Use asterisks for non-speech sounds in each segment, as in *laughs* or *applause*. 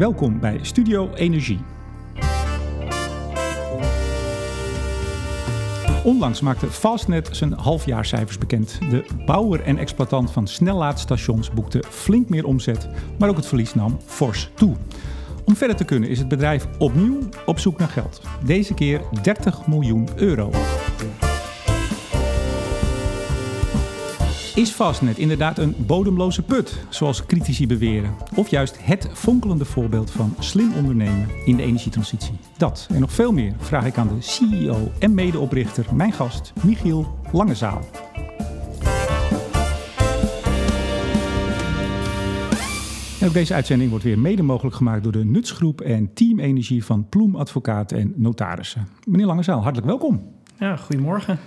Welkom bij Studio Energie. Onlangs maakte Fastnet zijn halfjaarcijfers bekend. De bouwer en exploitant van snellaadstations boekte flink meer omzet, maar ook het verlies nam fors toe. Om verder te kunnen is het bedrijf opnieuw op zoek naar geld. Deze keer 30 miljoen euro. Is Fastnet inderdaad een bodemloze put, zoals critici beweren? Of juist het fonkelende voorbeeld van slim ondernemen in de energietransitie? Dat en nog veel meer vraag ik aan de CEO en medeoprichter, mijn gast, Michiel Langezaal. En ook deze uitzending wordt weer mede mogelijk gemaakt door de Nutsgroep en Team Energie van Ploem Advocaten en Notarissen. Meneer Langezaal, hartelijk welkom. Ja, goedemorgen.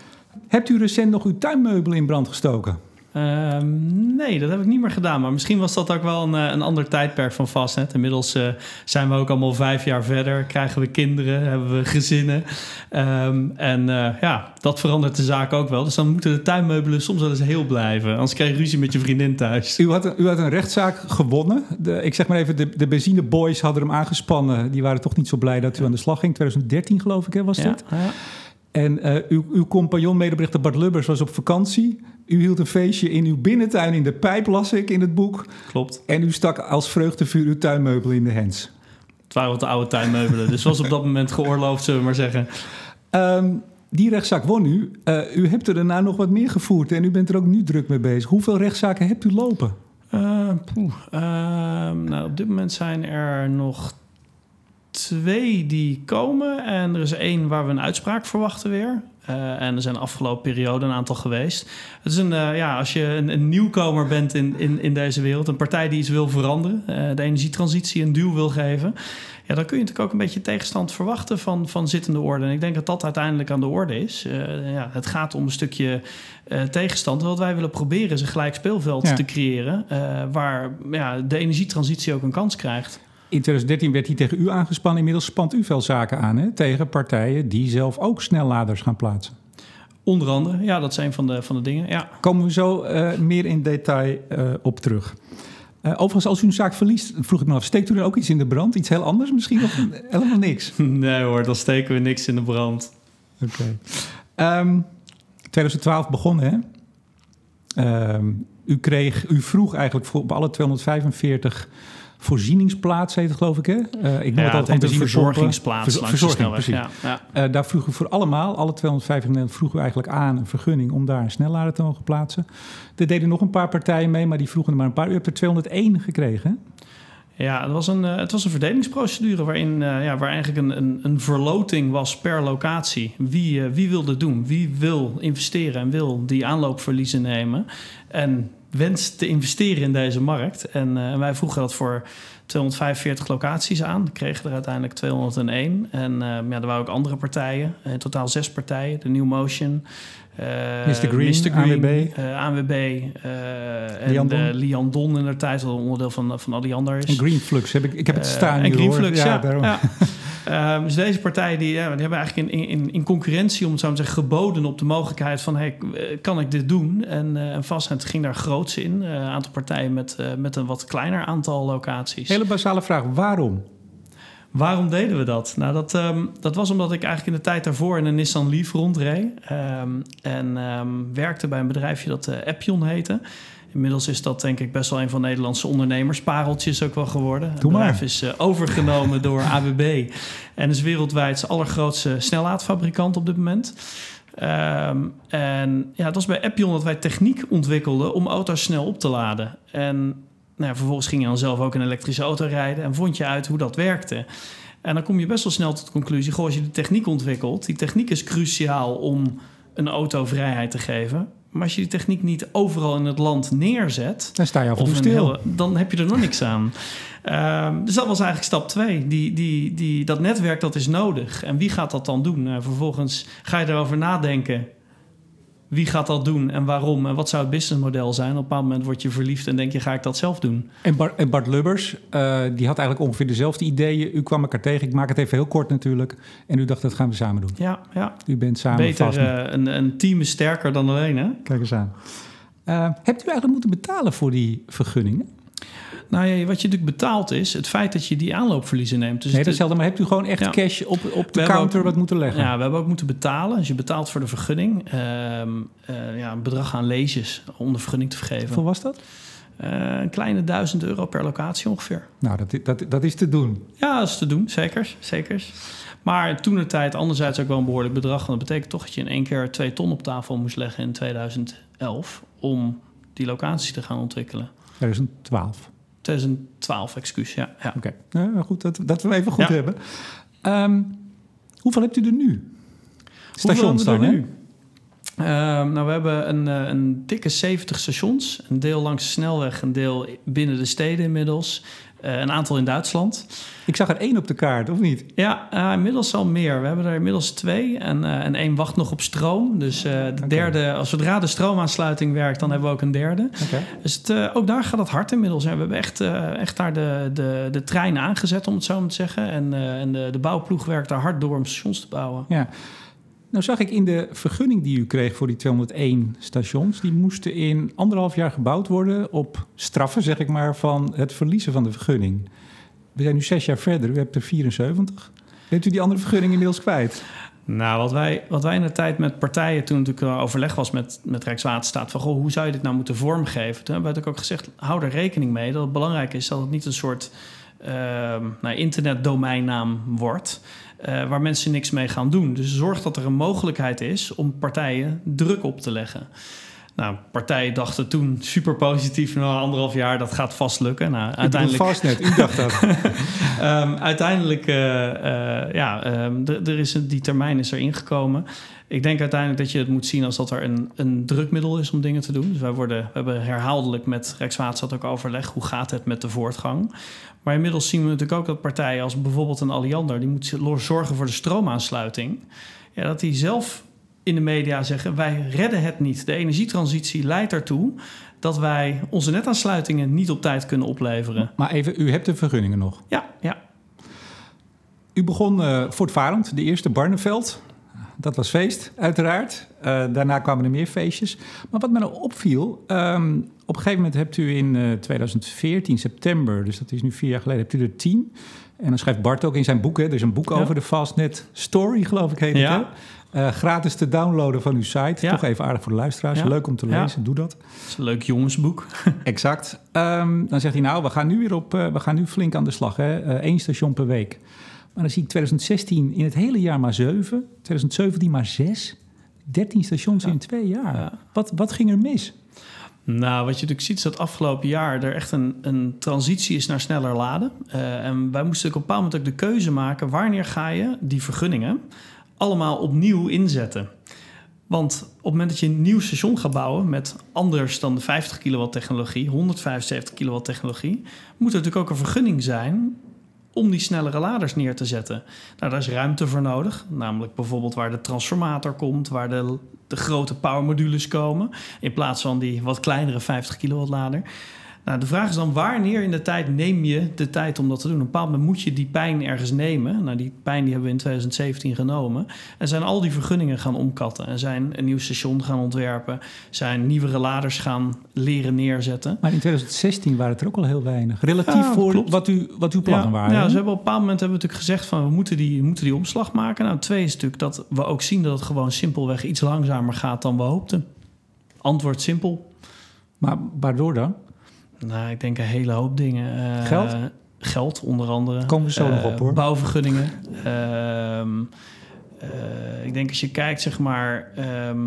Hebt u recent nog uw tuinmeubelen in brand gestoken? Ehm, nee, dat heb ik niet meer gedaan. Maar misschien was dat ook wel een, eh, een ander tijdperk van Fastnet. Inmiddels uh, zijn we ook allemaal vijf jaar verder. Krijgen we kinderen, hebben we gezinnen. Um, en uh, ja, dat verandert de zaak ook wel. Dus dan moeten de tuinmeubelen soms wel eens heel blijven. Anders krijg je ruzie met je vriendin thuis. U had een, u had een rechtszaak gewonnen. De, ik zeg maar even, de, de benzineboys hadden hem aangespannen. Die waren toch niet zo blij dat u aan de slag ging. 2013 geloof ik, hè, was dit? Ja. En uw, uw compagnon, medebrichter Bart Lubbers, was op vakantie. U hield een feestje in uw binnentuin in de pijp, las ik in het boek. Klopt. En u stak als vreugdevuur uw tuinmeubel in de hens. Het waren wat de oude tuinmeubelen, dus was op dat moment geoorloofd, zullen we maar zeggen. Um, die rechtszaak won u. Uh, u hebt er daarna nog wat meer gevoerd en u bent er ook nu druk mee bezig. Hoeveel rechtszaken hebt u lopen? Uh, poeh, nou, op dit moment zijn er nog twee die komen. En er is één waar we een uitspraak verwachten weer. Uh, en er zijn de afgelopen periode een aantal geweest. Het is een, uh, ja, als je een, een, nieuwkomer bent in, in, in deze wereld, een partij die iets wil veranderen, uh, de energietransitie een duw wil geven, ja, dan kun je natuurlijk ook een beetje tegenstand verwachten van, van zittende orde. En ik denk dat dat uiteindelijk aan de orde is. ja, het gaat om een stukje tegenstand. Wat wij willen proberen is een gelijk speelveld ja. te creëren, waar ja, de energietransitie ook een kans krijgt. In 2013 werd hij tegen u aangespannen. Inmiddels spant u veel zaken aan hè? tegen partijen die zelf ook snelladers gaan plaatsen. Onder andere, ja, dat is een van de, van de dingen. Ja. Komen we zo uh, meer in detail uh, op terug. Uh, overigens, als u een zaak verliest, vroeg ik me af, steekt u dan ook iets in de brand? Iets heel anders misschien? Of helemaal niks? *laughs* Nee hoor, dan steken we niks in de brand. Oké. Okay. Um, 2012 begonnen, hè? Um, u, kreeg, u vroeg eigenlijk voor op alle 245 voorzieningsplaats heet het geloof ik hè? Uh, ik noem ja, het altijd een verzorgingsplaats. Ver, verzorging, precies. Ja, ja. Uh, daar vroeg u voor allemaal, alle 250 vroeg u eigenlijk aan een vergunning om daar een snellader te mogen plaatsen. Er deden nog een paar partijen mee, maar die vroegen er maar een paar. U hebt er 201 gekregen. Hè? Ja, het was een, uh, het was een verdelingsprocedure waarin uh, ja, waar eigenlijk een, een, een verloting was per locatie. Wie, uh, wie wil dit doen? Wie wil investeren en wil die aanloopverliezen nemen? En wenst te investeren in deze markt. En, uh, en wij vroegen dat voor 245 locaties aan. We kregen er uiteindelijk 201. En uh, ja, er waren ook andere partijen. In totaal zes partijen. De New Motion. Uh, Mr. Green, Mr. Green ANWB. Uh, ANWB uh, en de Lian Don in de tijd, wat onderdeel van, van Alliander is. En Greenflux, heb ik, ik heb het staan En Greenflux, ja. ja, ja. *laughs* Um, dus deze partijen die, ja, die hebben eigenlijk in, in, in concurrentie, om het zo te zeggen, geboden op de mogelijkheid van hey, kan ik dit doen? En, uh, en Fastnet ging daar groots in. Een uh, aantal partijen met, uh, met een wat kleiner aantal locaties. Hele basale vraag, waarom? Waarom deden we dat? Nou, dat, um, dat was omdat ik eigenlijk in de tijd daarvoor in een Nissan Leaf rondreed. Um, en um, werkte bij een bedrijfje dat uh, Appion heette. Inmiddels is dat denk ik best wel een van Nederlandse ondernemers. Pareltjes ook wel geworden. Het bedrijf is uh, overgenomen door *laughs* ABB. En is wereldwijd zijn allergrootste snellaadfabrikant op dit moment. Um, en ja, het was bij Appion dat wij techniek ontwikkelden om auto's snel op te laden. En nou ja, vervolgens ging je dan zelf ook een elektrische auto rijden en vond je uit hoe dat werkte. En dan kom je best wel snel tot de conclusie: goh, als je de techniek ontwikkelt, die techniek is cruciaal om een auto vrijheid te geven. Maar als je die techniek niet overal in het land neerzet, dan sta je af en stil. Heel, dan heb je er nog niks aan. Um, dus dat was eigenlijk stap twee. Die, die, die, dat netwerk dat is nodig. En wie gaat dat dan doen? Uh, vervolgens ga je erover nadenken. Wie gaat dat doen en waarom? En wat zou het businessmodel zijn? Op een bepaald moment word je verliefd en denk je, ga ik dat zelf doen? En Bart, en Bart Lubbers, uh, die had eigenlijk ongeveer dezelfde ideeën. U kwam elkaar tegen. Ik maak het even heel kort natuurlijk. En u dacht, dat gaan we samen doen. Ja, ja. U bent samen Beter, vast. Uh, een, een team is sterker dan alleen, hè? Kijk eens aan. Uh, hebt u eigenlijk moeten betalen voor die vergunningen? Nou ja, wat je natuurlijk betaalt is het feit dat je die aanloopverliezen neemt. Dus nee, het- datzelfde. Maar hebt u gewoon echt Ja. cash op, op de counter ook- wat moeten leggen? Ja, we hebben ook moeten betalen. Dus je betaalt voor de vergunning. ehm, eh, ja, een bedrag aan leges om de vergunning te vergeven. Hoeveel was dat? Eh, een kleine duizend euro per locatie ongeveer. Nou, dat, dat, dat is te doen. Ja, dat is te doen, zeker. zeker. Maar toen de tijd anderzijds ook wel een behoorlijk bedrag. Want dat betekent toch dat je in één keer twee ton op tafel moest leggen in 2011... om die locatie te gaan ontwikkelen. 2012. 2012, excuus, ja. ja. Oké, nou, goed dat, dat we even goed Ja. hebben. Ehm, hoeveel hebt u er nu? Stations dan, er nu? Ehm, nou, we hebben een, eh, een dikke 70 stations. Een deel langs de snelweg, een deel binnen de steden inmiddels. Eh, een aantal in Duitsland. Ik zag er één op de kaart, of niet? Ja, eh, inmiddels al meer. We hebben er inmiddels twee. En, eh, en één wacht nog op stroom. Dus de derde, als zodra de stroomaansluiting werkt, dan hebben we ook een derde. Oké. Dus het, ook daar gaat het hard inmiddels. En we hebben echt, echt daar de, de, de trein aangezet, om het zo maar te zeggen. En, en de, de bouwploeg werkt daar hard door om stations te bouwen. Ja. Nou zag ik in de vergunning die u kreeg voor die 201 stations... die moesten in anderhalf jaar gebouwd worden op straffen, zeg ik maar... van het verliezen van de vergunning. We zijn nu zes jaar verder, u hebt er 74. Bent u die andere vergunning inmiddels kwijt? Nou, wat wij, wat wij in de tijd met partijen, toen natuurlijk overleg was met, met Rijkswaterstaat, van goh, hoe zou je dit nou moeten vormgeven? Toen hebben we ook gezegd, hou er rekening mee dat het belangrijk is dat het niet een soort ehm nou, internetdomeinnaam wordt, eh, waar mensen niks mee gaan doen. Dus zorg dat er een mogelijkheid is om partijen druk op te leggen. Nou, partijen dachten toen super positief, na anderhalf jaar, dat gaat vast lukken. Nou, Uiteindelijk... uiteindelijk Fastnet, u dacht dat. *laughs* Ehm, uiteindelijk, eh, eh, ja, ehm, er is een, die termijn is er ingekomen. Ik denk uiteindelijk dat je het moet zien als dat er een, een drukmiddel is om dingen te doen. Dus wij worden, we hebben herhaaldelijk met Rijkswaterstaat ook overleg. Hoe gaat het met de voortgang? Maar inmiddels zien we natuurlijk ook dat partijen als bijvoorbeeld een Alliander... die moet zorgen voor de stroomaansluiting. Ja, dat die zelf in de media zeggen... wij redden het niet. De energietransitie leidt ertoe dat wij onze netaansluitingen niet op tijd kunnen opleveren. Maar even, u hebt de vergunningen nog. Ja, ja. U begon eh voortvarend, de eerste Barneveld. Dat was feest, uiteraard. Eh, daarna kwamen er meer feestjes. Maar wat me nou opviel, ehm, op een gegeven moment hebt u in eh, 2014, september, dus dat is nu vier jaar geleden, hebt u er tien. En dan schrijft Bart ook in zijn boek, hè, er is een boek Ja. over de Fastnet Story, geloof ik heet Ja. het. Eh, gratis te downloaden van uw site. Ja. Toch even aardig voor de luisteraars. Ja. Leuk om te Ja. lezen, doe dat. Dat is een leuk jongensboek. *laughs* Exact. Ehm, dan zegt hij nou, we gaan nu weer op, eh, we gaan nu flink aan de slag. Hè? Eh, Eén station per week. Maar dan zie ik 2016 in het hele jaar maar zeven. 2017 maar zes. 13 stations Ja. in twee jaar. Ja. Wat, wat ging er mis? Nou, wat je natuurlijk ziet is dat afgelopen jaar er echt een, een transitie is naar sneller laden. Eh, en wij moesten op een bepaald moment ook de keuze maken... wanneer ga je die vergunningen allemaal opnieuw inzetten? Want op het moment dat je een nieuw station gaat bouwen... met anders dan de 50 kilowatt technologie, 175 kilowatt technologie... moet er natuurlijk ook een vergunning zijn om die snellere laders neer te zetten. Nou, daar is ruimte voor nodig. Namelijk bijvoorbeeld waar de transformator komt... waar de, de grote powermodules komen... in plaats van die wat kleinere 50 kilowatt lader. Nou, de vraag is dan wanneer in de tijd neem je de tijd om dat te doen? Op een bepaald moment moet je die pijn ergens nemen. Nou, die pijn die hebben we in 2017 genomen. En zijn al die vergunningen gaan omkatten. En zijn een nieuw station gaan ontwerpen. Zijn nieuwere laders gaan leren neerzetten. Maar in 2016 waren het er ook al heel weinig. Relatief Ja, voor klopt. wat, u, wat uw plannen ja, waren. Ja, we hebben op een bepaald moment hebben we natuurlijk gezegd van we moeten die, we moeten die omslag maken. Nou, twee is natuurlijk dat we ook zien dat het gewoon simpelweg iets langzamer gaat dan we hoopten. Antwoord simpel. Maar waardoor dan? Nou, ik denk een hele hoop dingen. Eh, Geld? Geld, onder andere. Komen we zo nog Eh, op, hoor. Bouwvergunningen. Ehm, eh, ik denk als je kijkt, zeg maar... ehm,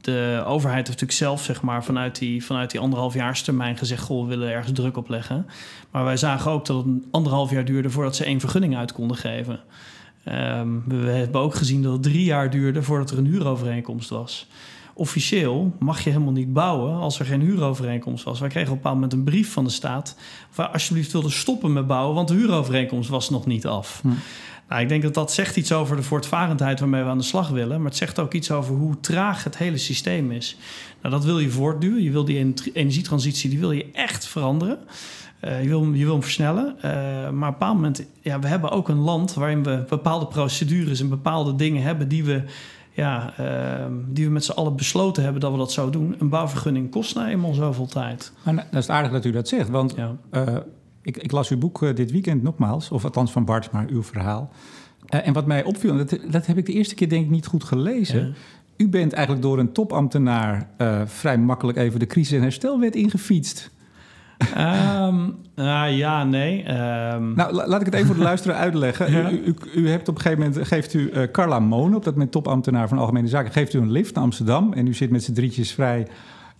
de overheid heeft natuurlijk zelf, zeg maar, vanuit die, vanuit die anderhalfjaarstermijn gezegd... goh, we willen ergens druk op leggen. Maar wij zagen ook dat het anderhalf jaar duurde... voordat ze één vergunning uit konden geven. Ehm, we hebben ook gezien dat het drie jaar duurde... voordat er een huurovereenkomst was officieel mag je helemaal niet bouwen als er geen huurovereenkomst was. Wij kregen op een bepaald moment een brief van de staat... wij alsjeblieft wilden stoppen met bouwen... want de huurovereenkomst was nog niet af. Hm. Nou, ik denk dat dat zegt iets over de voortvarendheid waarmee we aan de slag willen... maar het zegt ook iets over hoe traag het hele systeem is. Nou, dat wil je voortduwen. Je wil die en- energietransitie die wil je echt veranderen. Eh, je, wil, hem- je wil hem versnellen. Eh, maar op een bepaald moment... Ja, we hebben ook een land waarin we bepaalde procedures... en bepaalde dingen hebben die we ja, ehm, die we met z'n allen besloten hebben dat we dat zouden doen. Een bouwvergunning kost nou eenmaal zoveel tijd. Maar dat is aardig dat u dat zegt, want Ja. eh, ik, ik las uw boek eh, dit weekend nogmaals, of althans van Bart, maar uw verhaal. Eh, en wat mij opviel, dat, dat heb ik de eerste keer denk ik niet goed gelezen. Ja. U bent eigenlijk door een topambtenaar vrij makkelijk even de crisis- en herstelwet ingefietst. Nou ja, nee. Ehm, Nou, la- laat ik het even voor de luisteraar *laughs* uitleggen. Ja. U, u, u hebt op een gegeven moment, geeft u eh, Carla Moon, op dat moment topambtenaar van Algemene Zaken, geeft u een lift naar Amsterdam. En u zit met z'n drietjes vrij,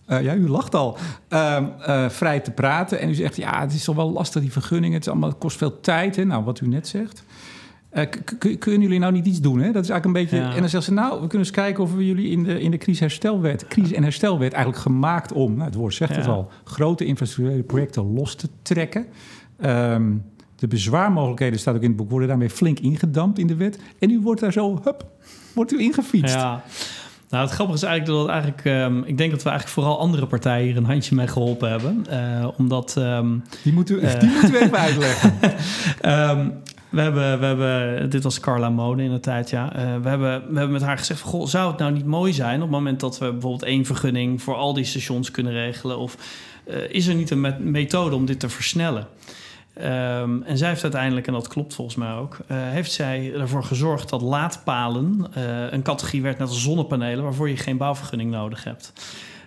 eh, ja, u lacht al, ehm, eh, vrij te praten. En u zegt, ja, het is toch wel lastig, die vergunningen. Het, is allemaal, het kost veel tijd, hè? Nou, wat u net zegt. Eh, kunnen jullie nou niet iets doen? Hè? Dat is eigenlijk een beetje. Ja. En dan zegt ze, nou, we kunnen eens kijken of we jullie in de, in de crisis-herstelwet, crisis- en herstelwet eigenlijk gemaakt om, nou, het woord zegt het al, grote infrastructurele projecten los te trekken. Ehm, de bezwaarmogelijkheden, staat ook in het boek, worden daarmee flink ingedampt in de wet. En u wordt daar zo, hup, wordt u ingefietst. Ja. Nou, het grappige is eigenlijk dat eigenlijk, ehm, ik denk dat we eigenlijk vooral andere partijen hier een handje mee geholpen hebben. Eh, omdat ehm, Die, moet u, Eh. die moet u even uitleggen. *laughs* Ehm, we hebben, we hebben, dit was Carla Mode in de tijd, ja. Eh, we, hebben, we hebben met haar gezegd: goh, zou het nou niet mooi zijn op het moment dat we bijvoorbeeld één vergunning voor al die stations kunnen regelen? Of eh, is er niet een met- methode om dit te versnellen? Ehm, en zij heeft uiteindelijk, en dat klopt volgens mij ook, eh, heeft zij ervoor gezorgd dat laadpalen een categorie werd net als zonnepanelen, waarvoor je geen bouwvergunning nodig hebt.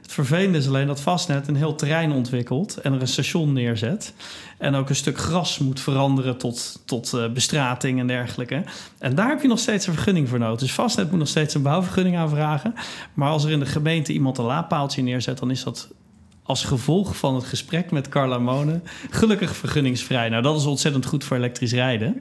Het vervelende is alleen dat Fastnet een heel terrein ontwikkelt en er een station neerzet. En ook een stuk gras moet veranderen tot, tot eh, bestrating en dergelijke. En daar heb je nog steeds een vergunning voor nodig. Dus Fastnet moet nog steeds een bouwvergunning aanvragen. Maar als er in de gemeente iemand een laadpaaltje neerzet, dan is dat als gevolg van het gesprek met Carla Monen gelukkig vergunningsvrij. Nou, dat is ontzettend goed voor elektrisch rijden.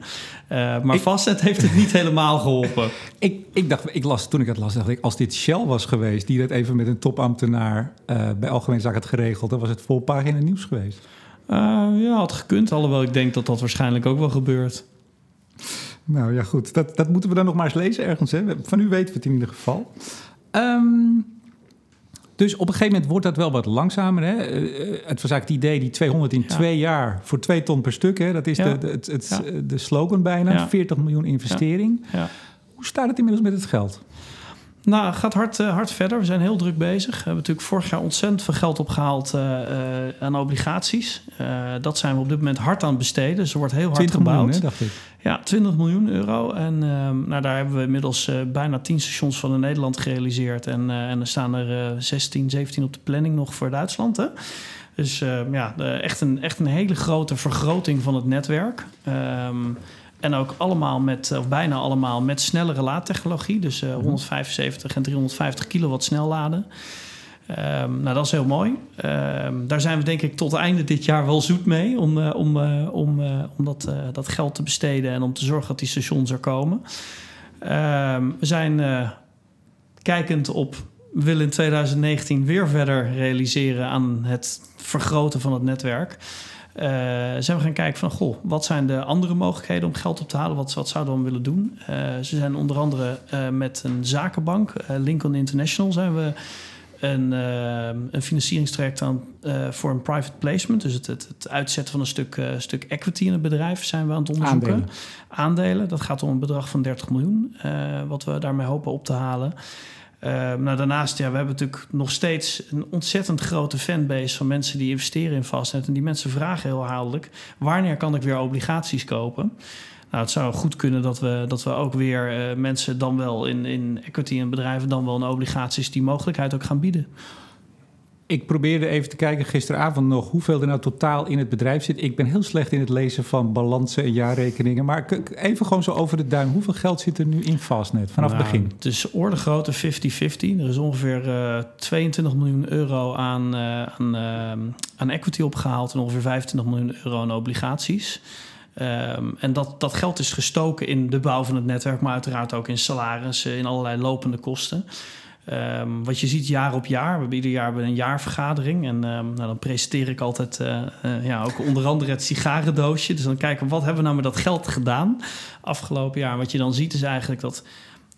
Eh, maar Ik- Fastnet heeft het niet helemaal geholpen. *laughs* ik, ik dacht, ik las, toen ik het las, dacht ik, als dit Shell was geweest, die dat even met een topambtenaar eh, bij Algemene Zaken had geregeld, dan was het vol pagina nieuws geweest. Eh, ja, had gekund. Alhoewel ik denk dat dat waarschijnlijk ook wel gebeurt. Nou ja, goed. Dat, dat moeten we dan nog maar eens lezen ergens. Hè? Van u weten we het in ieder geval. Ehm, dus op een gegeven moment wordt dat wel wat langzamer. Hè? Eh, eh, het was eigenlijk het idee, die 200 in Ja. twee jaar voor twee ton per stuk. Hè? Dat is Ja. de, de, het, het, Ja. de slogan bijna. Ja. 40 miljoen investering. Ja. Hoe staat het inmiddels met het geld? Nou, het gaat hard, eh, hard verder. We zijn heel druk bezig. We hebben natuurlijk vorig jaar ontzettend veel geld opgehaald eh, eh, aan obligaties. Dat zijn we op dit moment hard aan het besteden. Dus er wordt heel hard 20 gebouwd. miljoen, hè, dacht ik. Ja, 20 miljoen euro. En ehm, nou, daar hebben we inmiddels bijna 10 stations van in Nederland gerealiseerd. En, en er staan er eh, 16, 17 op de planning nog voor Duitsland. Hè? Dus ehm, ja, echt, een, echt een hele grote vergroting van het netwerk. Ehm, en ook allemaal met, of bijna allemaal met snellere laadtechnologie. Dus eh, 175 en 350 kilowatt snelladen. Ehm, nou, dat is heel mooi. Ehm, daar zijn we denk ik tot einde dit jaar wel zoet mee om, eh, om, eh, om, om dat, dat geld te besteden en om te zorgen dat die stations er komen. Ehm, we zijn kijkend op, we willen in 2019 weer verder realiseren aan het vergroten van het netwerk. Eh, zijn we gaan kijken van, goh, wat zijn de andere mogelijkheden om geld op te halen? Wat, wat zouden we dan willen doen? Eh, ze zijn onder andere eh, met een zakenbank, Lincoln International, zijn we een, een financieringstraject aan voor een private placement. Dus het, het, het uitzetten van een stuk, stuk equity in het bedrijf zijn we aan het onderzoeken. Aandelen. Aandelen, dat gaat om een bedrag van 30 miljoen, wat we daarmee hopen op te halen. Eh, nou, daarnaast, ja, we hebben natuurlijk nog steeds een ontzettend grote fanbase van mensen die investeren in Fastnet. En die mensen vragen heel herhaaldelijk: wanneer kan ik weer obligaties kopen? Nou, het zou goed kunnen dat we, dat we ook weer eh, mensen dan wel in, in equity en bedrijven dan wel in obligaties die mogelijkheid ook gaan bieden. Ik probeerde even te kijken gisteravond nog hoeveel er nou totaal in het bedrijf zit. Ik ben heel slecht in het lezen van balansen en jaarrekeningen. Maar even gewoon zo over de duim. Hoeveel geld zit er nu in Fastnet vanaf het Nou, begin? Het is orde grootte 50-50. Er is ongeveer eh, 22 miljoen euro aan, eh, aan, eh, aan equity opgehaald en ongeveer 25 miljoen euro aan obligaties. Ehm, en dat, dat geld is gestoken in de bouw van het netwerk, maar uiteraard ook in salarissen, in allerlei lopende kosten. Ehm, wat je ziet jaar op jaar, we hebben ieder jaar een jaarvergadering. En ehm, nou, dan presenteer ik altijd eh, eh, ja, ook onder andere het sigarendoosje. Dus dan kijken, wat hebben we nou met dat geld gedaan afgelopen jaar? Wat je dan ziet is eigenlijk dat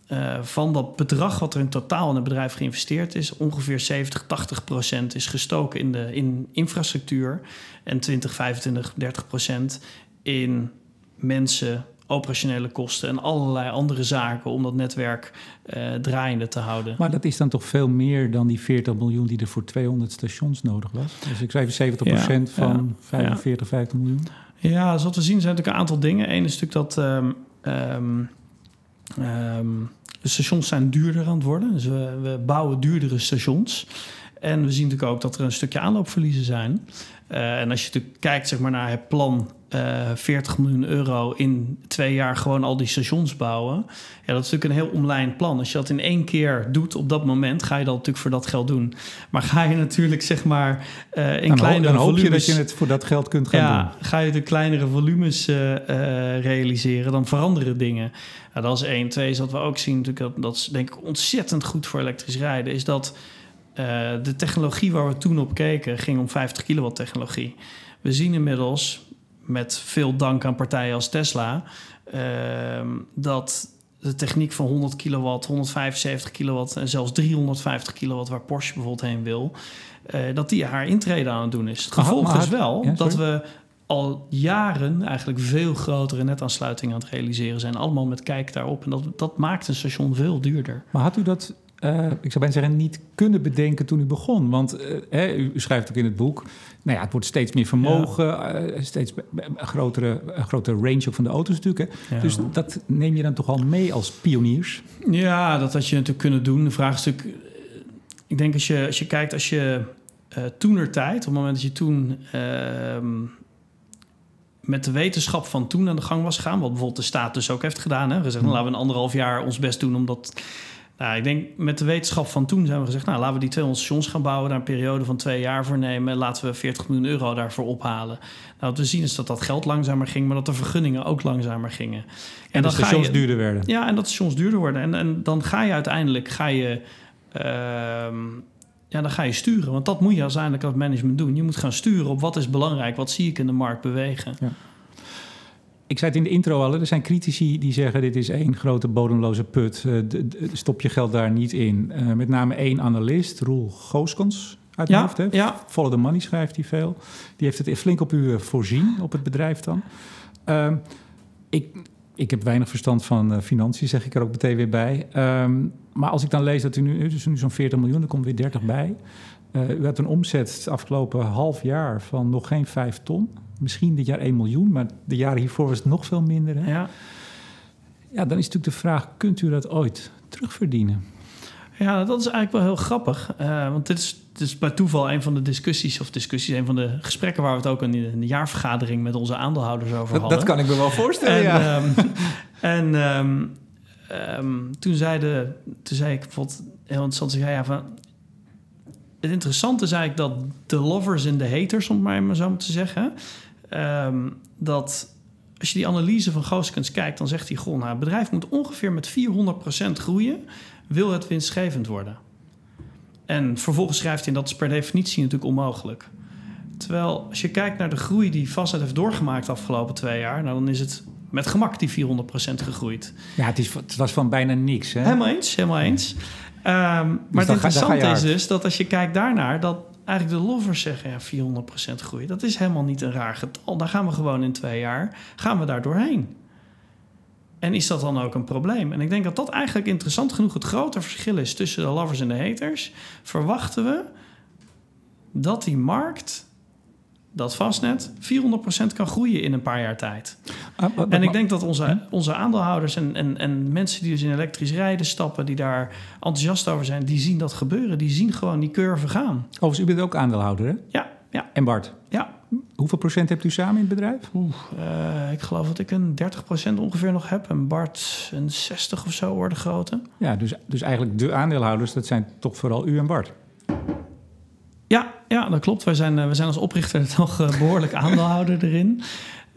eh, van dat bedrag wat er in totaal in het bedrijf geïnvesteerd is, ongeveer 70, 80 procent is gestoken in, de, in infrastructuur. En 20, 25, 30 procent in mensen, operationele kosten en allerlei andere zaken om dat netwerk uh, draaiende te houden. Maar dat is dan toch veel meer dan die 40 miljoen die er voor 200 stations nodig was? Dus ik schrijf 70 procent van ja, 45, 50 miljoen. Ja, dus wat we zien zijn natuurlijk een aantal dingen. Eén is natuurlijk dat um, um, de stations zijn duurder aan het worden. Dus we, we bouwen duurdere stations. En we zien natuurlijk ook dat er een stukje aanloopverliezen zijn. Uh, en als je natuurlijk kijkt zeg maar, naar het plan uh, eh, 40 miljoen euro in twee jaar gewoon al die stations bouwen. Ja, dat is natuurlijk een heel omlijnd plan. Als je dat in één keer doet op dat moment, ga je dat natuurlijk voor dat geld doen. Maar ga je natuurlijk zeg maar uh, in dan kleinere dan hoop je dat je het voor dat geld kunt gaan ja, doen. Ga je de kleinere volumes uh, realiseren, dan veranderen dingen. Ja, dat is één. Twee is dat we ook zien, natuurlijk, dat, dat is denk ik ontzettend goed voor elektrisch rijden, is dat de technologie waar we toen op keken ging om 50 kilowatt technologie. We zien inmiddels met veel dank aan partijen als Tesla, uh, dat de techniek van 100 kilowatt, 175 kilowatt en zelfs 350 kilowatt, waar Porsche bijvoorbeeld heen wil, uh, dat die haar intrede aan het doen is. Het gevolg is wel ja, dat we al jaren eigenlijk veel grotere netaansluitingen aan het realiseren zijn. Allemaal met kijk daarop. En dat, dat maakt een station veel duurder. Maar had u dat uh, ik zou bijna zeggen, niet kunnen bedenken toen u begon? Want uh, u schrijft ook in het boek, nou ja, het wordt steeds meer vermogen, ja. uh, steeds een grotere, een grotere range ook van de auto's natuurlijk. Ja. Dus dat neem je dan toch al mee als pioniers? Ja, dat had je natuurlijk kunnen doen. De vraag is natuurlijk, ik denk als je, als je kijkt, als je toenertijd, op het moment dat je toen ehm, met de wetenschap van toen aan de gang was gegaan, wat bijvoorbeeld de staat dus ook heeft gedaan, hè, gezegd, hmm. laten we een anderhalf jaar ons best doen om dat nou, ik denk met de wetenschap van toen zijn we gezegd... nou, laten we die 200 stations gaan bouwen... daar een periode van twee jaar voor nemen... laten we 40 miljoen euro daarvoor ophalen. Nou, wat we zien is dat dat geld langzamer ging... maar dat de vergunningen ook langzamer gingen. En, en de stations je, duurder werden. Ja, en dat de stations duurder worden. En, en dan ga je uiteindelijk... Ga je, uh, ja, dan ga je sturen. Want dat moet je uiteindelijk als management doen. Je moet gaan sturen op wat is belangrijk... wat zie ik in de markt bewegen. Ja ik zei het in de intro al, er zijn critici die zeggen dit is één grote bodemloze put. Uh, stop je geld daar niet in. Uh, met name één analist, Roel Gooskens uit ja, hoofd. Hè? Ja. Follow the Money schrijft hij veel. Die heeft het flink op u eh, voorzien, op het bedrijf dan. Uh, ik, ik heb weinig verstand van uh, financiën, zeg ik er ook meteen weer bij. Um, maar als ik dan lees dat u nu, dus nu zo'n 40 miljoen, er komt weer 30 bij. u had een omzet het afgelopen half jaar van nog geen 5 ton misschien dit jaar 1 miljoen, maar de jaren hiervoor was het nog veel minder. Hè? Ja. ja, dan is natuurlijk de vraag: kunt u dat ooit terugverdienen? Ja, dat is eigenlijk wel heel grappig. Uh, want dit is, dit is bij toeval een van de discussies, of discussies, een van de gesprekken waar we het ook in de, in de jaarvergadering met onze aandeelhouders over hadden. Dat kan ik me wel voorstellen. En, ja. um, *laughs* en um, um, toen, zeide, toen zei ik bijvoorbeeld heel interessant, zei, ja, van, het interessante is eigenlijk dat de lovers en de haters, om het maar zo te zeggen, um, dat als je die analyse van Gooskens kijkt, dan zegt hij: Goh, nou, het bedrijf moet ongeveer met 400% groeien, wil het winstgevend worden. En vervolgens schrijft hij: dat is per definitie natuurlijk onmogelijk. Terwijl als je kijkt naar de groei die Fastnet heeft doorgemaakt de afgelopen twee jaar, nou, dan is het met gemak die 400% gegroeid. Ja, het, is, het was van bijna niks. Hè? Helemaal eens, helemaal eens. Um, dus maar het interessante is dus dat als je kijkt daarnaar, dat eigenlijk de lovers zeggen ja, 400% groei. Dat is helemaal niet een raar getal. Daar gaan we gewoon in twee jaar, gaan we daar doorheen. En is dat dan ook een probleem? En ik denk dat dat eigenlijk interessant genoeg het grote verschil is tussen de lovers en de haters. Verwachten we dat die markt dat vastnet 400% kan groeien in een paar jaar tijd. Ah, en ik denk dat onze, onze aandeelhouders en, en, en mensen die dus in elektrisch rijden stappen, die daar enthousiast over zijn, die zien dat gebeuren. Die zien gewoon die curve gaan. Overigens, u bent ook aandeelhouder, hè? Ja. ja. En Bart? Ja. Hoeveel procent hebt u samen in het bedrijf? Oeh, uh, ik geloof dat ik een 30% ongeveer nog heb. En Bart een 60 of zo worden grote. Ja, dus, dus eigenlijk de aandeelhouders, dat zijn toch vooral u en Bart? Ja, ja, dat klopt. Wij zijn, eh, we zijn als oprichter *laughs* nog eh, behoorlijk aandeelhouder erin.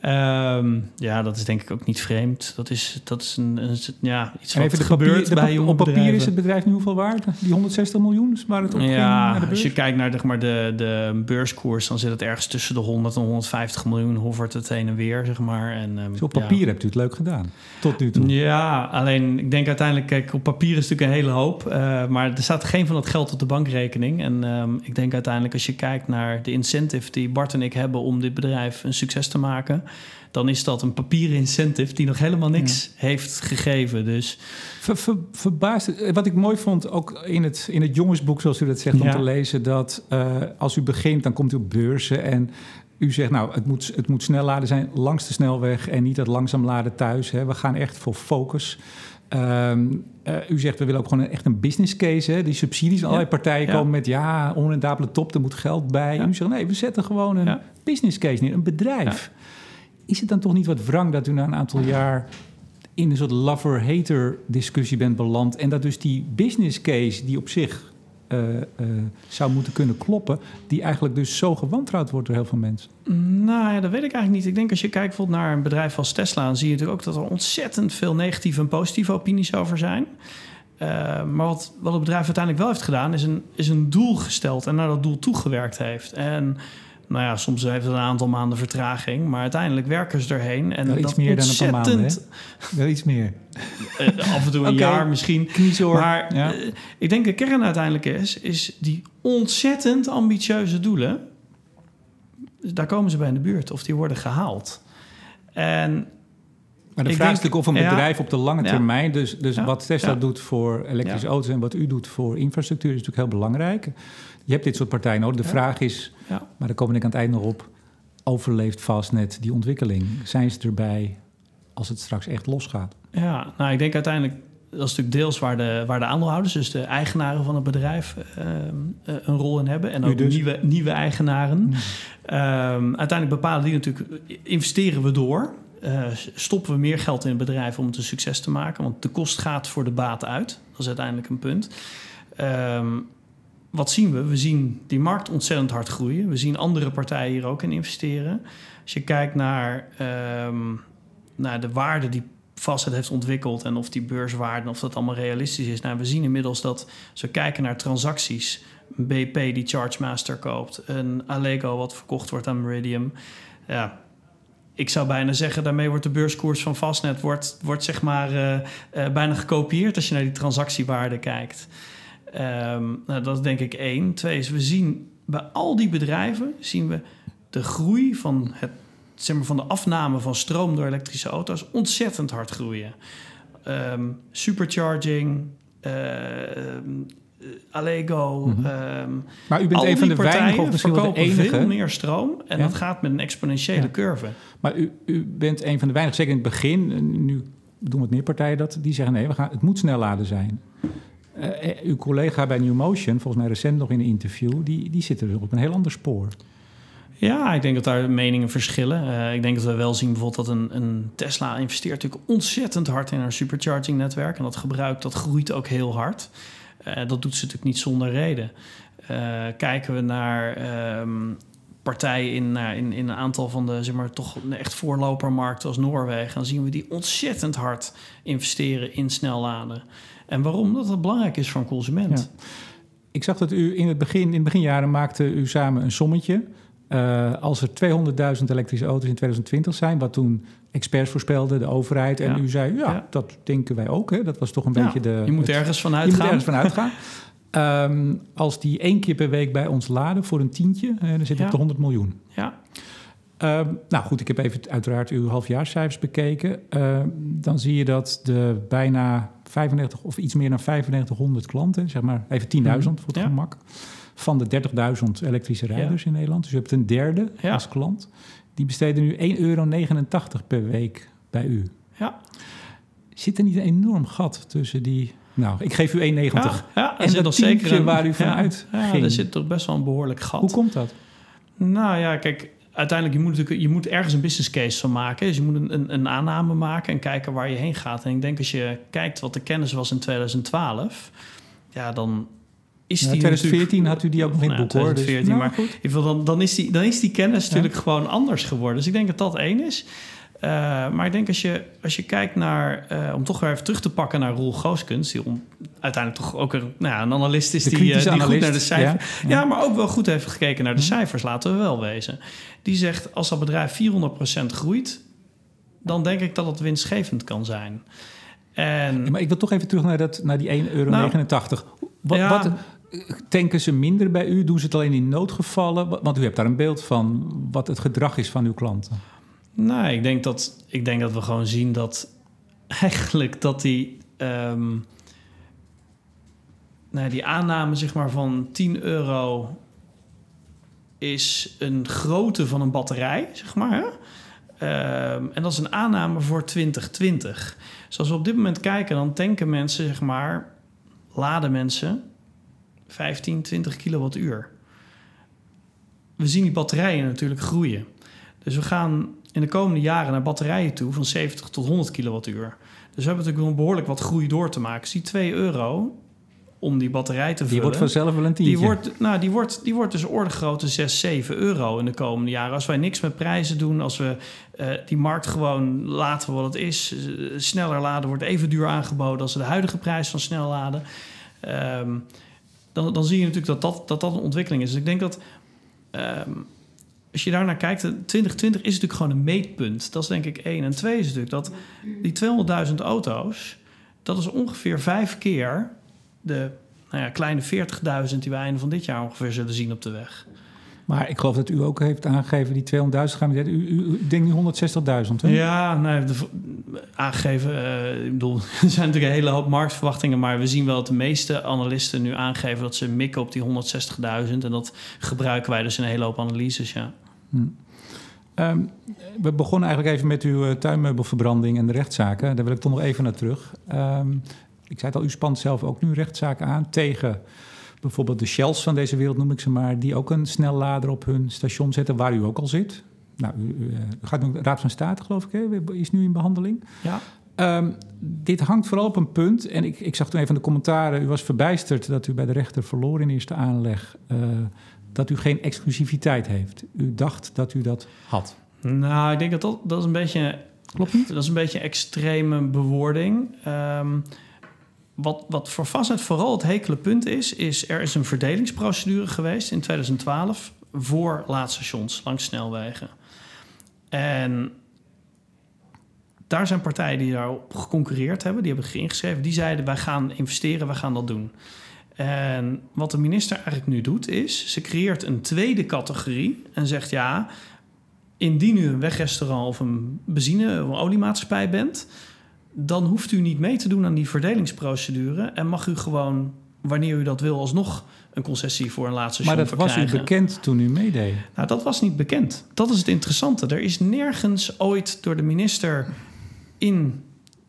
Um, ja, dat is denk ik ook niet vreemd. Dat is, dat is een, een ja, iets wat even gebeurt papier, bij Op papier is het bedrijf nu hoeveel waard? Die 160 miljoen is waar het op ja, ging als je kijkt naar zeg maar, de, de beurskoers... dan zit het ergens tussen de 100 en 150 miljoen... hovert het heen en weer, zeg maar. En, um, dus op papier ja. hebt u het leuk gedaan, tot nu toe. Ja, alleen ik denk uiteindelijk... Kijk, op papier is natuurlijk een hele hoop... Uh, maar er staat geen van dat geld op de bankrekening. En um, ik denk uiteindelijk als je kijkt naar de incentive... die Bart en ik hebben om dit bedrijf een succes te maken dan is dat een papieren incentive die nog helemaal niks heeft gegeven. Dus ver, ver, verbaasd. Eh, wat ik mooi vond, ook in het, in het jongensboek, zoals u dat zegt, om te lezen, dat uh, als u begint, dan komt u op beurzen en u zegt, nou, het moet, het moet snel laden zijn langs de snelweg en niet het langzaam laden thuis. Hè. We gaan echt voor focus. Um, uh, u zegt, we willen ook gewoon een, echt een business case. Hè? Die subsidies, ja. allerlei partijen ja. komen met... ja, onrendabele top, er moet geld bij. Ja. U zegt, nee, we zetten gewoon een business case neer, een bedrijf. Is het dan toch niet wat wrang dat u na een aantal jaar... in een soort lover-hater discussie bent beland... en dat dus die business case die op zich uh, uh, zou moeten kunnen kloppen, die eigenlijk dus zo gewantrouwd wordt door heel veel mensen? Nou ja, dat weet ik eigenlijk niet. Ik denk als je kijkt bijvoorbeeld naar een bedrijf als Tesla, dan zie je natuurlijk ook dat er ontzettend veel negatieve en positieve opinies over zijn. Uh, maar wat, wat het bedrijf uiteindelijk wel heeft gedaan, is een, is een doel gesteld en naar dat doel toegewerkt heeft. En nou ja, soms heeft het een aantal maanden vertraging, maar uiteindelijk werken ze erheen. En Wel iets dat meer ontzettend... dan een paar maanden, hè? Wel iets meer. Uh, *laughs* af en toe een okay. jaar misschien. Kniezoor. Maar ja. uh, ik denk de kern uiteindelijk is, is die ontzettend ambitieuze doelen. Daar komen ze bij in de buurt of die worden gehaald. En maar de ik vraag is denk- natuurlijk of een ja. bedrijf op de lange Ja. termijn, dus, dus Ja. wat Tesla Ja. doet voor elektrische Ja. auto's en wat u doet voor infrastructuur, is natuurlijk heel belangrijk. Je hebt dit soort partijen nodig. De Ja. vraag is, Ja. maar daar kom ik aan het eind nog op, overleeft Fastnet die ontwikkeling? Zijn ze erbij als het straks echt losgaat? Ja, nou, ik denk uiteindelijk, dat is natuurlijk deels waar de, waar de aandeelhouders, dus de eigenaren van het bedrijf, ehm, eh, een rol in hebben. En ook dus? nieuwe, nieuwe eigenaren. Hmm. Ehm, uiteindelijk bepalen die natuurlijk, investeren we door. Eh, stoppen we meer geld in het bedrijf om het een succes te maken? Want de kost gaat voor de baat uit. Dat is uiteindelijk een punt. Ehm, wat zien we? We zien die markt ontzettend hard groeien. We zien andere partijen hier ook in investeren. Als je kijkt naar, ehm, naar de waarde die Fastnet heeft ontwikkeld en of die beurswaarde, of dat allemaal realistisch is. Nou, we zien inmiddels dat we kijken naar transacties, een BP die Chargemaster koopt, een Allego wat verkocht wordt aan Meridium. Ja, ik zou bijna zeggen, daarmee wordt de beurskoers van Fastnet wordt, wordt zeg maar eh, eh, bijna gekopieerd als je naar die transactiewaarde kijkt. Ehm, nou, dat is denk ik één. Twee is, we zien bij al die bedrijven zien we de groei van, het, zeg maar, van de afname van stroom door elektrische auto's ontzettend hard groeien. Ehm, supercharging, eh, Allego. Ehm, Maar u bent een van de weinigen, of misschien wel de verkopen enige. veel meer stroom. En Ja. dat gaat met een exponentiële Ja. curve. Maar u, u bent een van de weinigen, zeker in het begin, nu doen wat meer partijen dat, die zeggen nee, we gaan, het moet snel laden zijn. Eh, uw collega bij New Motion, volgens mij recent nog in een interview, die, die zit er op een heel ander spoor. Ja, ik denk dat daar meningen verschillen. Eh, ik denk dat we wel zien bijvoorbeeld dat een, een Tesla investeert natuurlijk ontzettend hard in haar supercharging netwerk. En dat gebruik dat groeit ook heel hard. Dat doet ze natuurlijk niet zonder reden. Kijken we naar ehm, partijen in, naar- in, in een aantal van de zeg maar, toch echt voorlopermarkten als Noorwegen, dan zien we die ontzettend hard investeren in snelladen. En waarom? Dat het belangrijk is voor een consument. Ik zag dat u in het begin, in de beginjaren maakte u samen een sommetje. Eh, als er 200.000 elektrische auto's in 2020 zijn, wat toen experts voorspelden, de overheid, en Ja. u zei, ja, Ja. dat denken wij ook. Hè? Dat was toch een Ja, beetje de... je moet het- ergens van Je moet ergens van uitgaan. *laughs* Ehm, als die één keer per week bij ons laden voor een tientje, eh, dan zit het Ja. op de 100 miljoen. Ja. Ehm, nou goed, ik heb even uiteraard uw halfjaarscijfers bekeken. Ehm, dan zie je dat de bijna 95 of iets meer dan 9500 klanten, zeg maar even 10.000 voor het Ja. gemak, van de 30.000 elektrische rijders in Nederland. Dus u hebt een derde Ja. als klant. Die besteden nu 1,89 euro per week bij u. Ja. Zit er niet een enorm gat tussen die... Nou, ik geef u 1,90. Ja, ja, En dat zeker een, waar u van ja, uit ja, ging. er zit toch best wel een behoorlijk gat. Hoe komt dat? Nou ja, kijk, uiteindelijk je moet natuurlijk je moet ergens een business case van maken. Dus je moet een, een, een aanname maken en kijken waar je heen gaat. En ik denk als je kijkt wat de kennis was in 2012, ja, dan is Ja, die 2014 natuurlijk- had u die ook nog in Nou, boek, hoor. Dus- 2014, nou, maar goed. in dan, dan, is die, dan is die kennis natuurlijk gewoon anders geworden. Dus ik denk dat dat één is. Eh, maar ik denk als je, als je kijkt naar, eh, om toch weer even terug te pakken naar Roel Gooskens, die om, uiteindelijk toch ook een, nou ja, een analist is die, eh, die kritische goed analist, naar de cijfers. ja, Ja, ja. maar ook wel goed heeft gekeken naar de cijfers, laten we wel wezen. Die zegt als dat bedrijf 400% groeit, dan denk ik dat het winstgevend kan zijn. En maar ik wil toch even terug naar, dat, naar die 1,89 euro. Nou, wat, wat, tanken ze minder bij u? Doen ze het alleen in noodgevallen? Wa- Want u hebt daar een beeld van wat het gedrag is van uw klanten. Nou, ik denk dat, ik denk dat we gewoon zien dat *laughs* eigenlijk dat die, ehm, nou, die aanname zeg maar van 10 euro is een grootte van een batterij, zeg maar. Ehm, en dat is een aanname voor 2020. Dus als we op dit moment kijken, dan tanken mensen, zeg maar, laden mensen 15, 20 kilowattuur. We zien die batterijen natuurlijk groeien. Dus we gaan in de komende jaren naar batterijen toe van 70 tot 100 kilowattuur. Dus we hebben natuurlijk wel behoorlijk wat groei door te maken. Dus die 2 euro om die batterij te vullen... Die wordt vanzelf wel een tientje. Die wordt, nou, die wordt, die wordt dus orde grootte 6, 7 euro in de komende jaren. Als wij niks met prijzen doen, als we uh, die markt gewoon laten wat het is... Uh, sneller laden wordt even duur aangeboden als de huidige prijs van snel laden... Um, dan, dan zie je natuurlijk dat dat, dat dat een ontwikkeling is. Dus ik denk dat... Um, als je daarnaar kijkt, 2020 is natuurlijk gewoon een meetpunt. Dat is denk ik één. En twee is natuurlijk dat die 200.000 auto's, dat is ongeveer vijf keer de nou ja, kleine 40.000 die we einde van dit jaar ongeveer zullen zien op de weg. Maar ik geloof dat u ook heeft aangegeven die 200.000 gaan. U, u, denkt nu 160.000. Ja, nee, de, aangegeven. Uh, ik bedoel, *laughs* er zijn natuurlijk een hele hoop marktverwachtingen, maar we zien wel dat de meeste analisten nu aangeven dat ze mikken op die 160.000 en dat gebruiken wij dus in een hele hoop analyses. Ja. Hm. Um, we begonnen eigenlijk even met uw tuinmeubelverbranding en de rechtszaken. Daar wil ik toch nog even naar terug. Um, ik zei het al, u spant zelf ook nu rechtszaken aan tegen bijvoorbeeld de Shells van deze wereld, noem ik ze maar, die ook een snellader op hun station zetten, waar u ook al zit. Nou, u, u, gaat nu de Raad van State, geloof ik, hè? is nu in behandeling. Ja. Um, dit hangt vooral op een punt, en ik, ik zag toen even de commentaren, u was verbijsterd dat u bij de rechter verloor in eerste aanleg, uh, dat u geen exclusiviteit heeft. U dacht dat u dat had. Nou, ik denk dat dat, dat is een beetje... Klopt niet? Dat is een beetje extreme bewoording. Um, wat, wat voor Fastnet vooral het hekele punt is, is er is een verdelingsprocedure geweest in 2012 voor laadstations langs snelwegen. En daar zijn partijen die daarop geconcurreerd hebben, die hebben ingeschreven, die zeiden wij gaan investeren, wij gaan dat doen. En wat de minister eigenlijk nu doet is, ze creëert een tweede categorie en zegt ja, indien u een wegrestaurant of een benzine- of oliemaatschappij bent, dan hoeft u niet mee te doen aan die verdelingsprocedure en mag u gewoon, wanneer u dat wil, alsnog een concessie voor een laatste Maar dat was u bekend toen u meedeed? Nou, dat was niet bekend. Dat is het interessante. Er is nergens ooit door de minister in,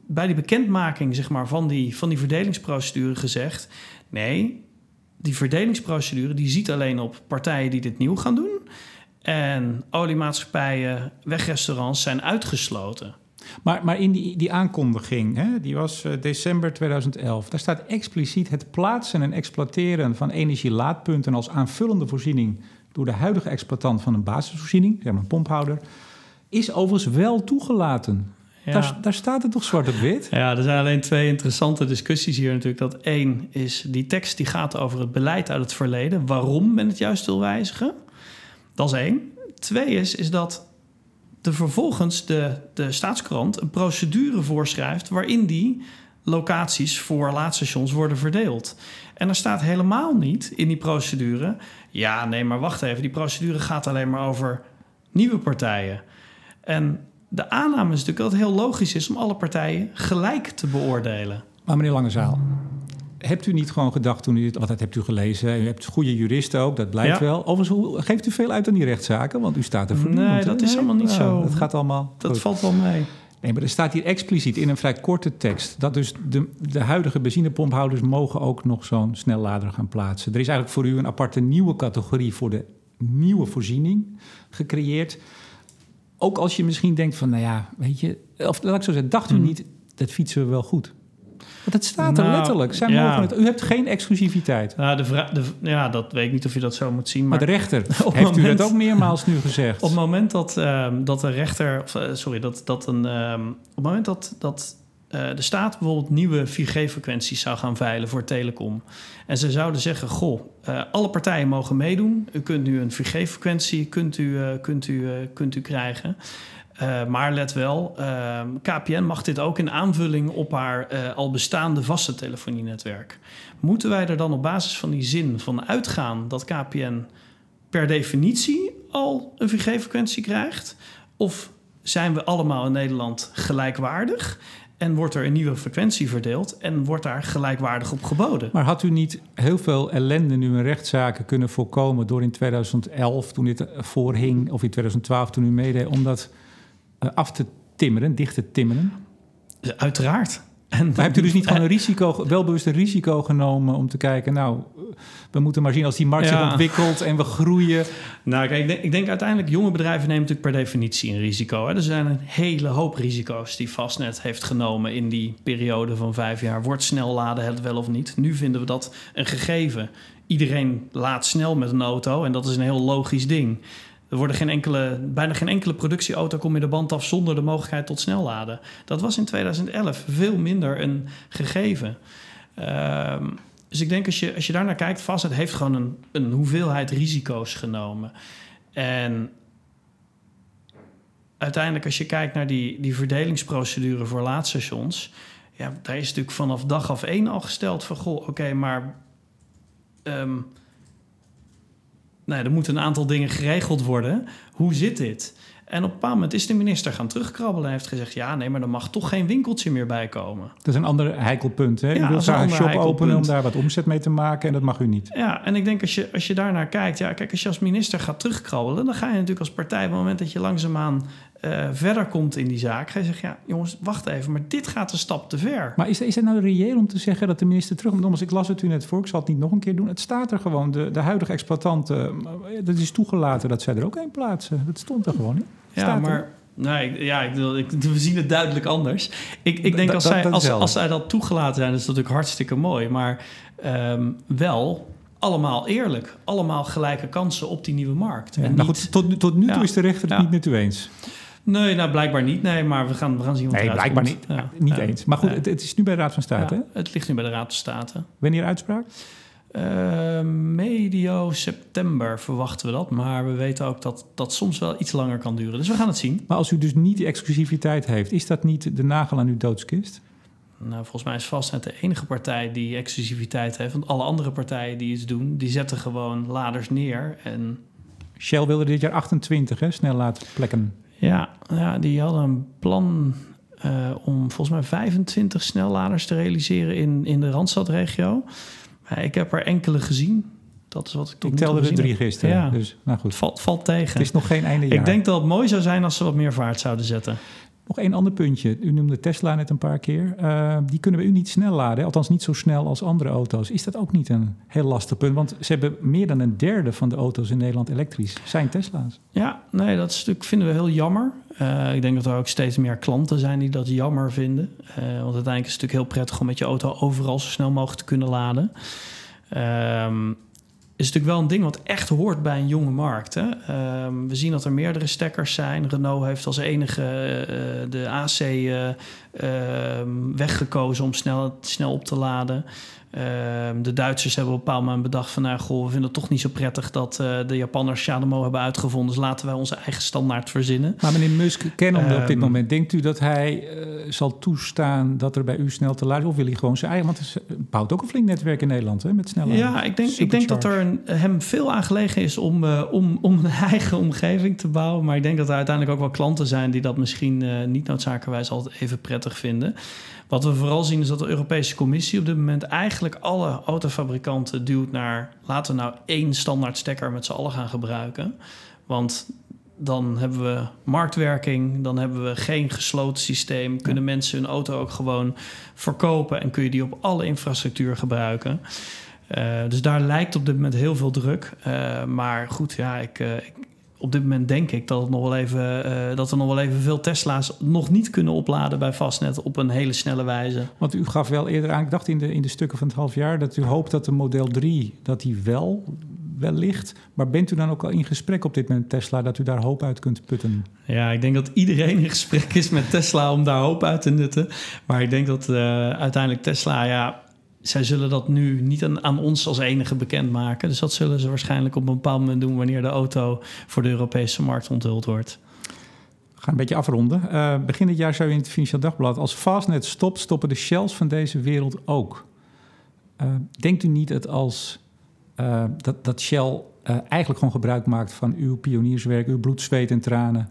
bij die bekendmaking zeg maar, van, die, van die verdelingsprocedure gezegd... nee, die verdelingsprocedure die ziet alleen op partijen die dit nieuw gaan doen... en oliemaatschappijen, wegrestaurants zijn uitgesloten. Maar, maar in die, die aankondiging, hè, die was uh, december 2011, daar staat expliciet het plaatsen en exploiteren van energielaadpunten als aanvullende voorziening door de huidige exploitant van een basisvoorziening, zeg maar een pomphouder, is overigens wel toegelaten. Ja. Daar, daar, staat het toch zwart op wit? Ja, er zijn alleen twee interessante discussies hier natuurlijk. Dat één is die tekst die gaat over het beleid uit het verleden. Waarom men het juist wil wijzigen. Dat is één. Twee is, is dat de vervolgens de, de staatskrant een procedure voorschrijft waarin die locaties voor laadstations worden verdeeld. En er staat helemaal niet in die procedure. Ja, nee, maar wacht even. Die procedure gaat alleen maar over nieuwe partijen. En de aanname is natuurlijk dat het heel logisch is om alle partijen gelijk te beoordelen. Maar meneer Langezaal, hebt u niet gewoon gedacht toen u want dat hebt u gelezen, u hebt goede juristen ook, dat blijkt wel. Overigens, geeft u veel uit aan die rechtszaken, want u staat er voor Nee, dat is allemaal niet zo. Dat gaat allemaal. Dat valt wel mee. Nee, maar er staat hier expliciet in een vrij korte tekst dat dus de, de huidige benzinepomphouders mogen ook nog zo'n snellader gaan plaatsen. Er is eigenlijk voor u een aparte nieuwe categorie voor de nieuwe voorziening gecreëerd. Ook als je misschien denkt van, nou ja, weet je, of laat ik zo zeggen, dacht u hmm. niet, dat fietsen we wel goed? Want het staat er nou, letterlijk. Zij ja. mogen het, u hebt geen exclusiviteit. Nou, de de, ja, dat weet ik niet of je dat zo moet zien. Maar, maar de rechter, *laughs* heeft moment, u dat ook meermaals nu gezegd? *laughs* Op het moment dat, um, dat de rechter... Of, uh, sorry, dat, dat een... Um, op het moment dat, dat uh, de staat bijvoorbeeld nieuwe 4G-frequenties zou gaan veilen voor telecom. En ze zouden zeggen, goh, uh, alle partijen mogen meedoen. U kunt nu een 4G-frequentie kunt u, kunt u, kunt u krijgen. Uh, maar let wel, uh, KPN mag dit ook in aanvulling op haar uh, al bestaande vaste telefonienetwerk. Moeten wij er dan op basis van die zin van uitgaan dat KPN per definitie al een 4G-frequentie krijgt? Of zijn we allemaal in Nederland gelijkwaardig? En wordt er een nieuwe frequentie verdeeld en wordt daar gelijkwaardig op geboden? Maar had u niet heel veel ellende nu in rechtszaken kunnen voorkomen door in 2011, toen dit voorhing, of in 2012 toen u meedeed, om dat eh, af te timmeren, dicht te timmeren? Uiteraard. En maar hebt u dus niet gewoon een *laughs* risico, welbewust een risico genomen om te kijken, nou, we moeten maar zien als die markt zich ontwikkelt en we groeien. Nou, kijk, ik denk, ik denk, uiteindelijk, jonge bedrijven nemen natuurlijk per definitie een risico. Hè. Er zijn een hele hoop risico's die Fastnet heeft genomen in die periode van vijf jaar. Wordt snel laden het wel of niet? Nu vinden we dat een gegeven. Iedereen laat snel met een auto en dat is een heel logisch ding. Er worden geen enkele, bijna geen enkele productieauto komt meer de band af zonder de mogelijkheid tot snelladen. Dat was in 2011 veel minder een gegeven. Ehm, dus ik denk als je, als je daarnaar kijkt, Fastnet heeft gewoon een, een hoeveelheid risico's genomen. En uiteindelijk als je kijkt naar die, die verdelingsprocedure voor laadstations... ja, daar is natuurlijk vanaf dag af één al gesteld van... goh, oké, maar... Ehm, nou, er moeten een aantal dingen geregeld worden. Hoe zit dit? En op een bepaald moment is de minister gaan terugkrabbelen en heeft gezegd: ja, nee, maar er mag toch geen winkeltje meer bij komen. Dat is een ander heikel punt. Hè? Ja, u wilt daar een shop openen om daar wat omzet mee te maken en dat mag u niet. Ja, en ik denk als je, als je daarnaar kijkt, ja, kijk, als je als minister gaat terugkrabbelen, dan ga je natuurlijk als partij op het moment dat je langzaamaan uh, verder komt in die zaak, je zeggen: ja, jongens, wacht even, maar dit gaat een stap te ver. Maar is, is het nou reëel om te zeggen dat de minister terug moet? Omdat ik las het u net voor, ik zal het niet nog een keer doen. Het staat er gewoon. De, de huidige exploitant, uh, dat is toegelaten dat zij er ook een plaatsen. Dat stond er gewoon niet. Ja, maar. Nee, ja, ik, ik, we zien het duidelijk anders. Ik, ik denk als, zij, als, als zij dat toegelaten zijn, is dat natuurlijk hartstikke mooi. Maar um, wel allemaal eerlijk. Allemaal gelijke kansen op die nieuwe markt. en nou goed, tot, tot nu toe is de rechter het niet met u eens. Nee, nou blijkbaar niet. Nee, maar we gaan, we gaan zien wat Nee, blijkbaar niet. niet eens. Maar goed, het, het, is nu bij de Raad van State? Het ligt nu bij de Raad van State. Wanneer uitspraak? Uh, medio september verwachten we dat. Maar we weten ook dat dat soms wel iets langer kan duren. Dus we gaan het zien. Maar als u dus niet die exclusiviteit heeft, is dat niet de nagel aan uw doodskist? Nou, volgens mij is Fastnet de enige partij die exclusiviteit heeft. Want alle andere partijen die iets doen, die zetten gewoon laders neer. En... Shell wilde dit jaar 28 hè, snel laten plekken. Ja, ja, die hadden een plan uh, om volgens mij 25 snelladers te realiseren in, in de Randstadregio. ik heb er enkele gezien. Dat is wat ik tot Ik telde er drie gisteren. Ja. Dus, nou goed. Valt, valt tegen. Het is nog geen einde jaar. Ik denk dat het mooi zou zijn als ze wat meer vaart zouden zetten. Nog één ander puntje. U noemde Tesla net een paar keer. Uh, die kunnen we u niet snel laden, althans niet zo snel als andere auto's. Is dat ook niet een heel lastig punt? Want ze hebben meer dan een derde van de auto's in Nederland elektrisch. Zijn Tesla's? Ja, nee, dat stuk vinden we heel jammer. Uh, ik denk dat er ook steeds meer klanten zijn die dat jammer vinden. Uh, want uiteindelijk is het natuurlijk heel prettig om met je auto overal zo snel mogelijk te kunnen laden. Ehm, is natuurlijk wel een ding wat echt hoort bij een jonge markt. Hè? Um, we zien dat er meerdere stekkers zijn. Renault heeft als enige uh, de AC uh, uh, weggekozen om snel, snel op te laden. Ehm, de Duitsers hebben op een bepaald moment bedacht van... nou, goh, we vinden het toch niet zo prettig dat uh, de Japanners Shademo hebben uitgevonden. Dus laten wij onze eigen standaard verzinnen. Maar meneer Musk, kennen um, op dit ehm, moment. Denkt u dat hij zal toestaan dat er bij u snel te luisteren? Of wil hij gewoon zijn eigen... Want het bouwt ook een flink netwerk in Nederland, hè, met snelle Ja, ik denk, ik denk dat er een, hem veel aan gelegen is om, uh, om, om een *laughs* eigen omgeving te bouwen. Maar ik denk dat er uiteindelijk ook wel klanten zijn... die dat misschien niet noodzakelijkerwijs altijd even prettig vinden. Wat we vooral zien is dat de Europese Commissie op dit moment eigenlijk alle autofabrikanten duwt naar laten we nou één standaard stekker met z'n allen gaan gebruiken. Want dan hebben we marktwerking, dan hebben we geen gesloten systeem. Kunnen mensen hun auto ook gewoon verkopen en kun je die op alle infrastructuur gebruiken. Uh, dus daar lijkt op dit moment heel veel druk. Uh, maar goed, ja, ik, uh, ik, op dit moment denk ik dat, het nog wel even, dat er nog wel even veel Tesla's nog niet kunnen opladen bij Fastnet op een hele snelle wijze. Want u gaf wel eerder aan, ik dacht in de, in de stukken van het half jaar, dat u hoopt dat de Model 3 dat die wel wellicht. Maar bent u dan ook al in gesprek op dit moment Tesla dat u daar hoop uit kunt putten? Ja, ik denk dat iedereen in gesprek is met Tesla om daar hoop uit te nutten. Maar ik denk dat uh, uiteindelijk Tesla, ja, zij zullen dat nu niet aan, aan, ons als enige bekendmaken. Dus dat zullen ze waarschijnlijk op een bepaald moment doen wanneer de auto voor de Europese markt onthuld wordt. We gaan een beetje afronden. Uh, begin dit jaar zou je in het Financieel Dagblad... als Fastnet stopt, stoppen de shells van deze wereld ook. Uh, denkt u niet dat als uh, dat, dat Shell eigenlijk gewoon gebruik maakt van uw pionierswerk... uw bloed, zweet en tranen...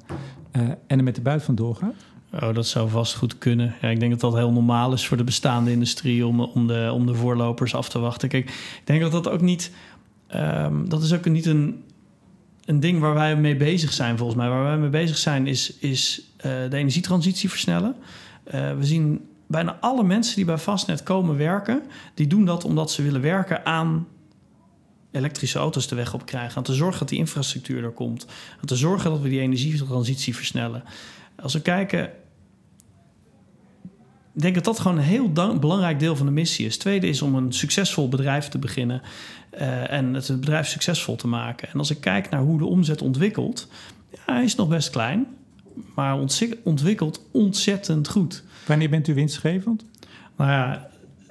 uh, en er met de buit vandoor gaat? Oh, dat zou vast goed kunnen. Ja, ik denk dat dat heel normaal is voor de bestaande industrie om, om, de, om de voorlopers af te wachten. Kijk, ik denk dat dat ook niet. Um, dat is ook niet een, een ding waar wij mee bezig zijn, volgens mij. Waar wij mee bezig zijn, is, is de energietransitie versnellen. We zien bijna alle mensen die bij Fastnet komen werken, die doen dat omdat ze willen werken aan elektrische auto's de weg op krijgen. Aan te zorgen dat die infrastructuur er komt. Aan te zorgen dat we die energietransitie versnellen. Als we kijken. Ik denk dat dat gewoon een heel belangrijk deel van de missie is. Tweede is om een succesvol bedrijf te beginnen uh, en het bedrijf succesvol te maken. En als ik kijk naar hoe de omzet ontwikkelt, ja, hij is nog best klein, maar ontwikkelt ontzettend goed. Wanneer bent u winstgevend? Nou ja,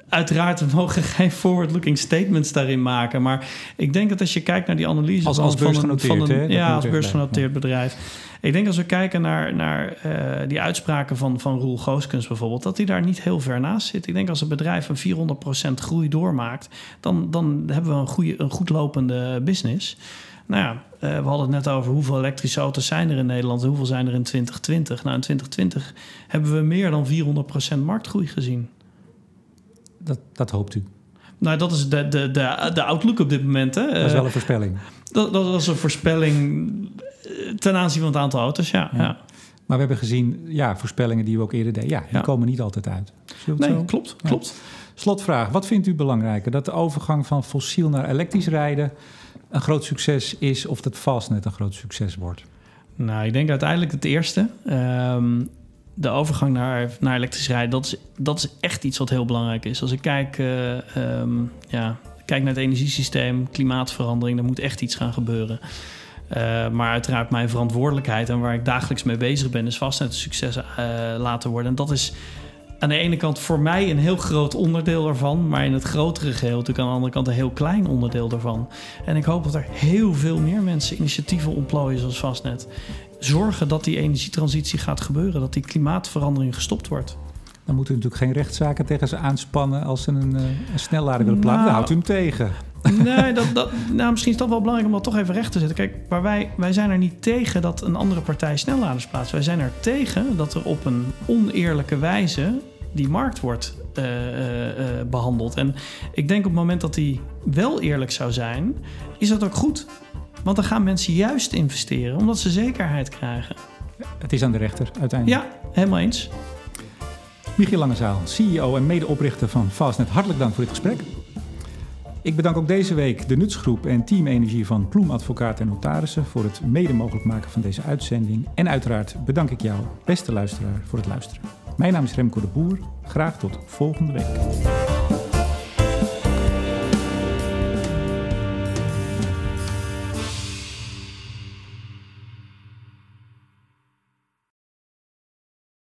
uiteraard, we mogen *laughs* geen forward-looking statements daarin maken. Maar ik denk dat als je kijkt naar die analyse als, als van, een, van een, ja, als beursgenoteerd bedrijf. Ik denk als we kijken naar, naar uh, die uitspraken van, van Roel Gooskens bijvoorbeeld, dat hij daar niet heel ver naast zit. Ik denk als een bedrijf een 400% groei doormaakt, dan, dan hebben we een, goede, een goed lopende business. Nou ja, uh, we hadden het net over hoeveel elektrische auto's zijn er in Nederland en hoeveel zijn er in 2020. Nou, in 2020 hebben we meer dan 400% marktgroei gezien. Dat, dat hoopt u? Nou, dat is de, de, de, de outlook op dit moment. Hè. Dat is wel een voorspelling. Dat, dat is een voorspelling ten aanzien van het aantal auto's, ja. ja. Maar we hebben gezien, ja, voorspellingen die we ook eerder deden, ja, die komen niet altijd uit. Nee, zo? klopt, klopt. Slotvraag, wat vindt u belangrijker? Dat de overgang van fossiel naar elektrisch rijden een groot succes is of dat Fastnet een groot succes wordt? Nou, ik denk uiteindelijk het eerste. Um, de overgang naar, naar elektrisch rijden, dat is, dat is echt iets wat heel belangrijk is. Als ik kijk, uh, um, ja, kijk naar het energiesysteem, klimaatverandering, er moet echt iets gaan gebeuren. Uh, maar uiteraard mijn verantwoordelijkheid en waar ik dagelijks mee bezig ben, is vast net succes uh, laten worden. En dat is aan de ene kant voor mij een heel groot onderdeel daarvan, maar in het grotere geheel natuurlijk aan de andere kant een heel klein onderdeel daarvan. En ik hoop dat er heel veel meer mensen initiatieven ontplooien zoals Vastnet. Zorgen dat die energietransitie gaat gebeuren, dat die klimaatverandering gestopt wordt. Dan moeten we natuurlijk geen rechtszaken tegen ze aanspannen als ze een, eh, een snellader willen plaatsen. Nou, houdt u hem tegen. Nee, dat, dat, nou, misschien is dat wel belangrijk om dat toch even recht te zetten. Kijk, maar wij, wij zijn er niet tegen dat een andere partij snelladers plaatst. Wij zijn er tegen dat er op een oneerlijke wijze die markt wordt uh, uh, behandeld. En ik denk op het moment dat die wel eerlijk zou zijn, is dat ook goed. Want dan gaan mensen juist investeren, omdat ze zekerheid krijgen. Het is aan de rechter uiteindelijk. Ja, helemaal eens. Michiel Langezaal, CEO en medeoprichter van Fastnet, hartelijk dank voor dit gesprek. Ik bedank ook deze week de Nutsgroep en Team Energie van Ploem Advocaat en Notarissen voor het mede mogelijk maken van deze uitzending. En uiteraard bedank ik jou, beste luisteraar, voor het luisteren. Mijn naam is Remco de Boer. Graag tot volgende week.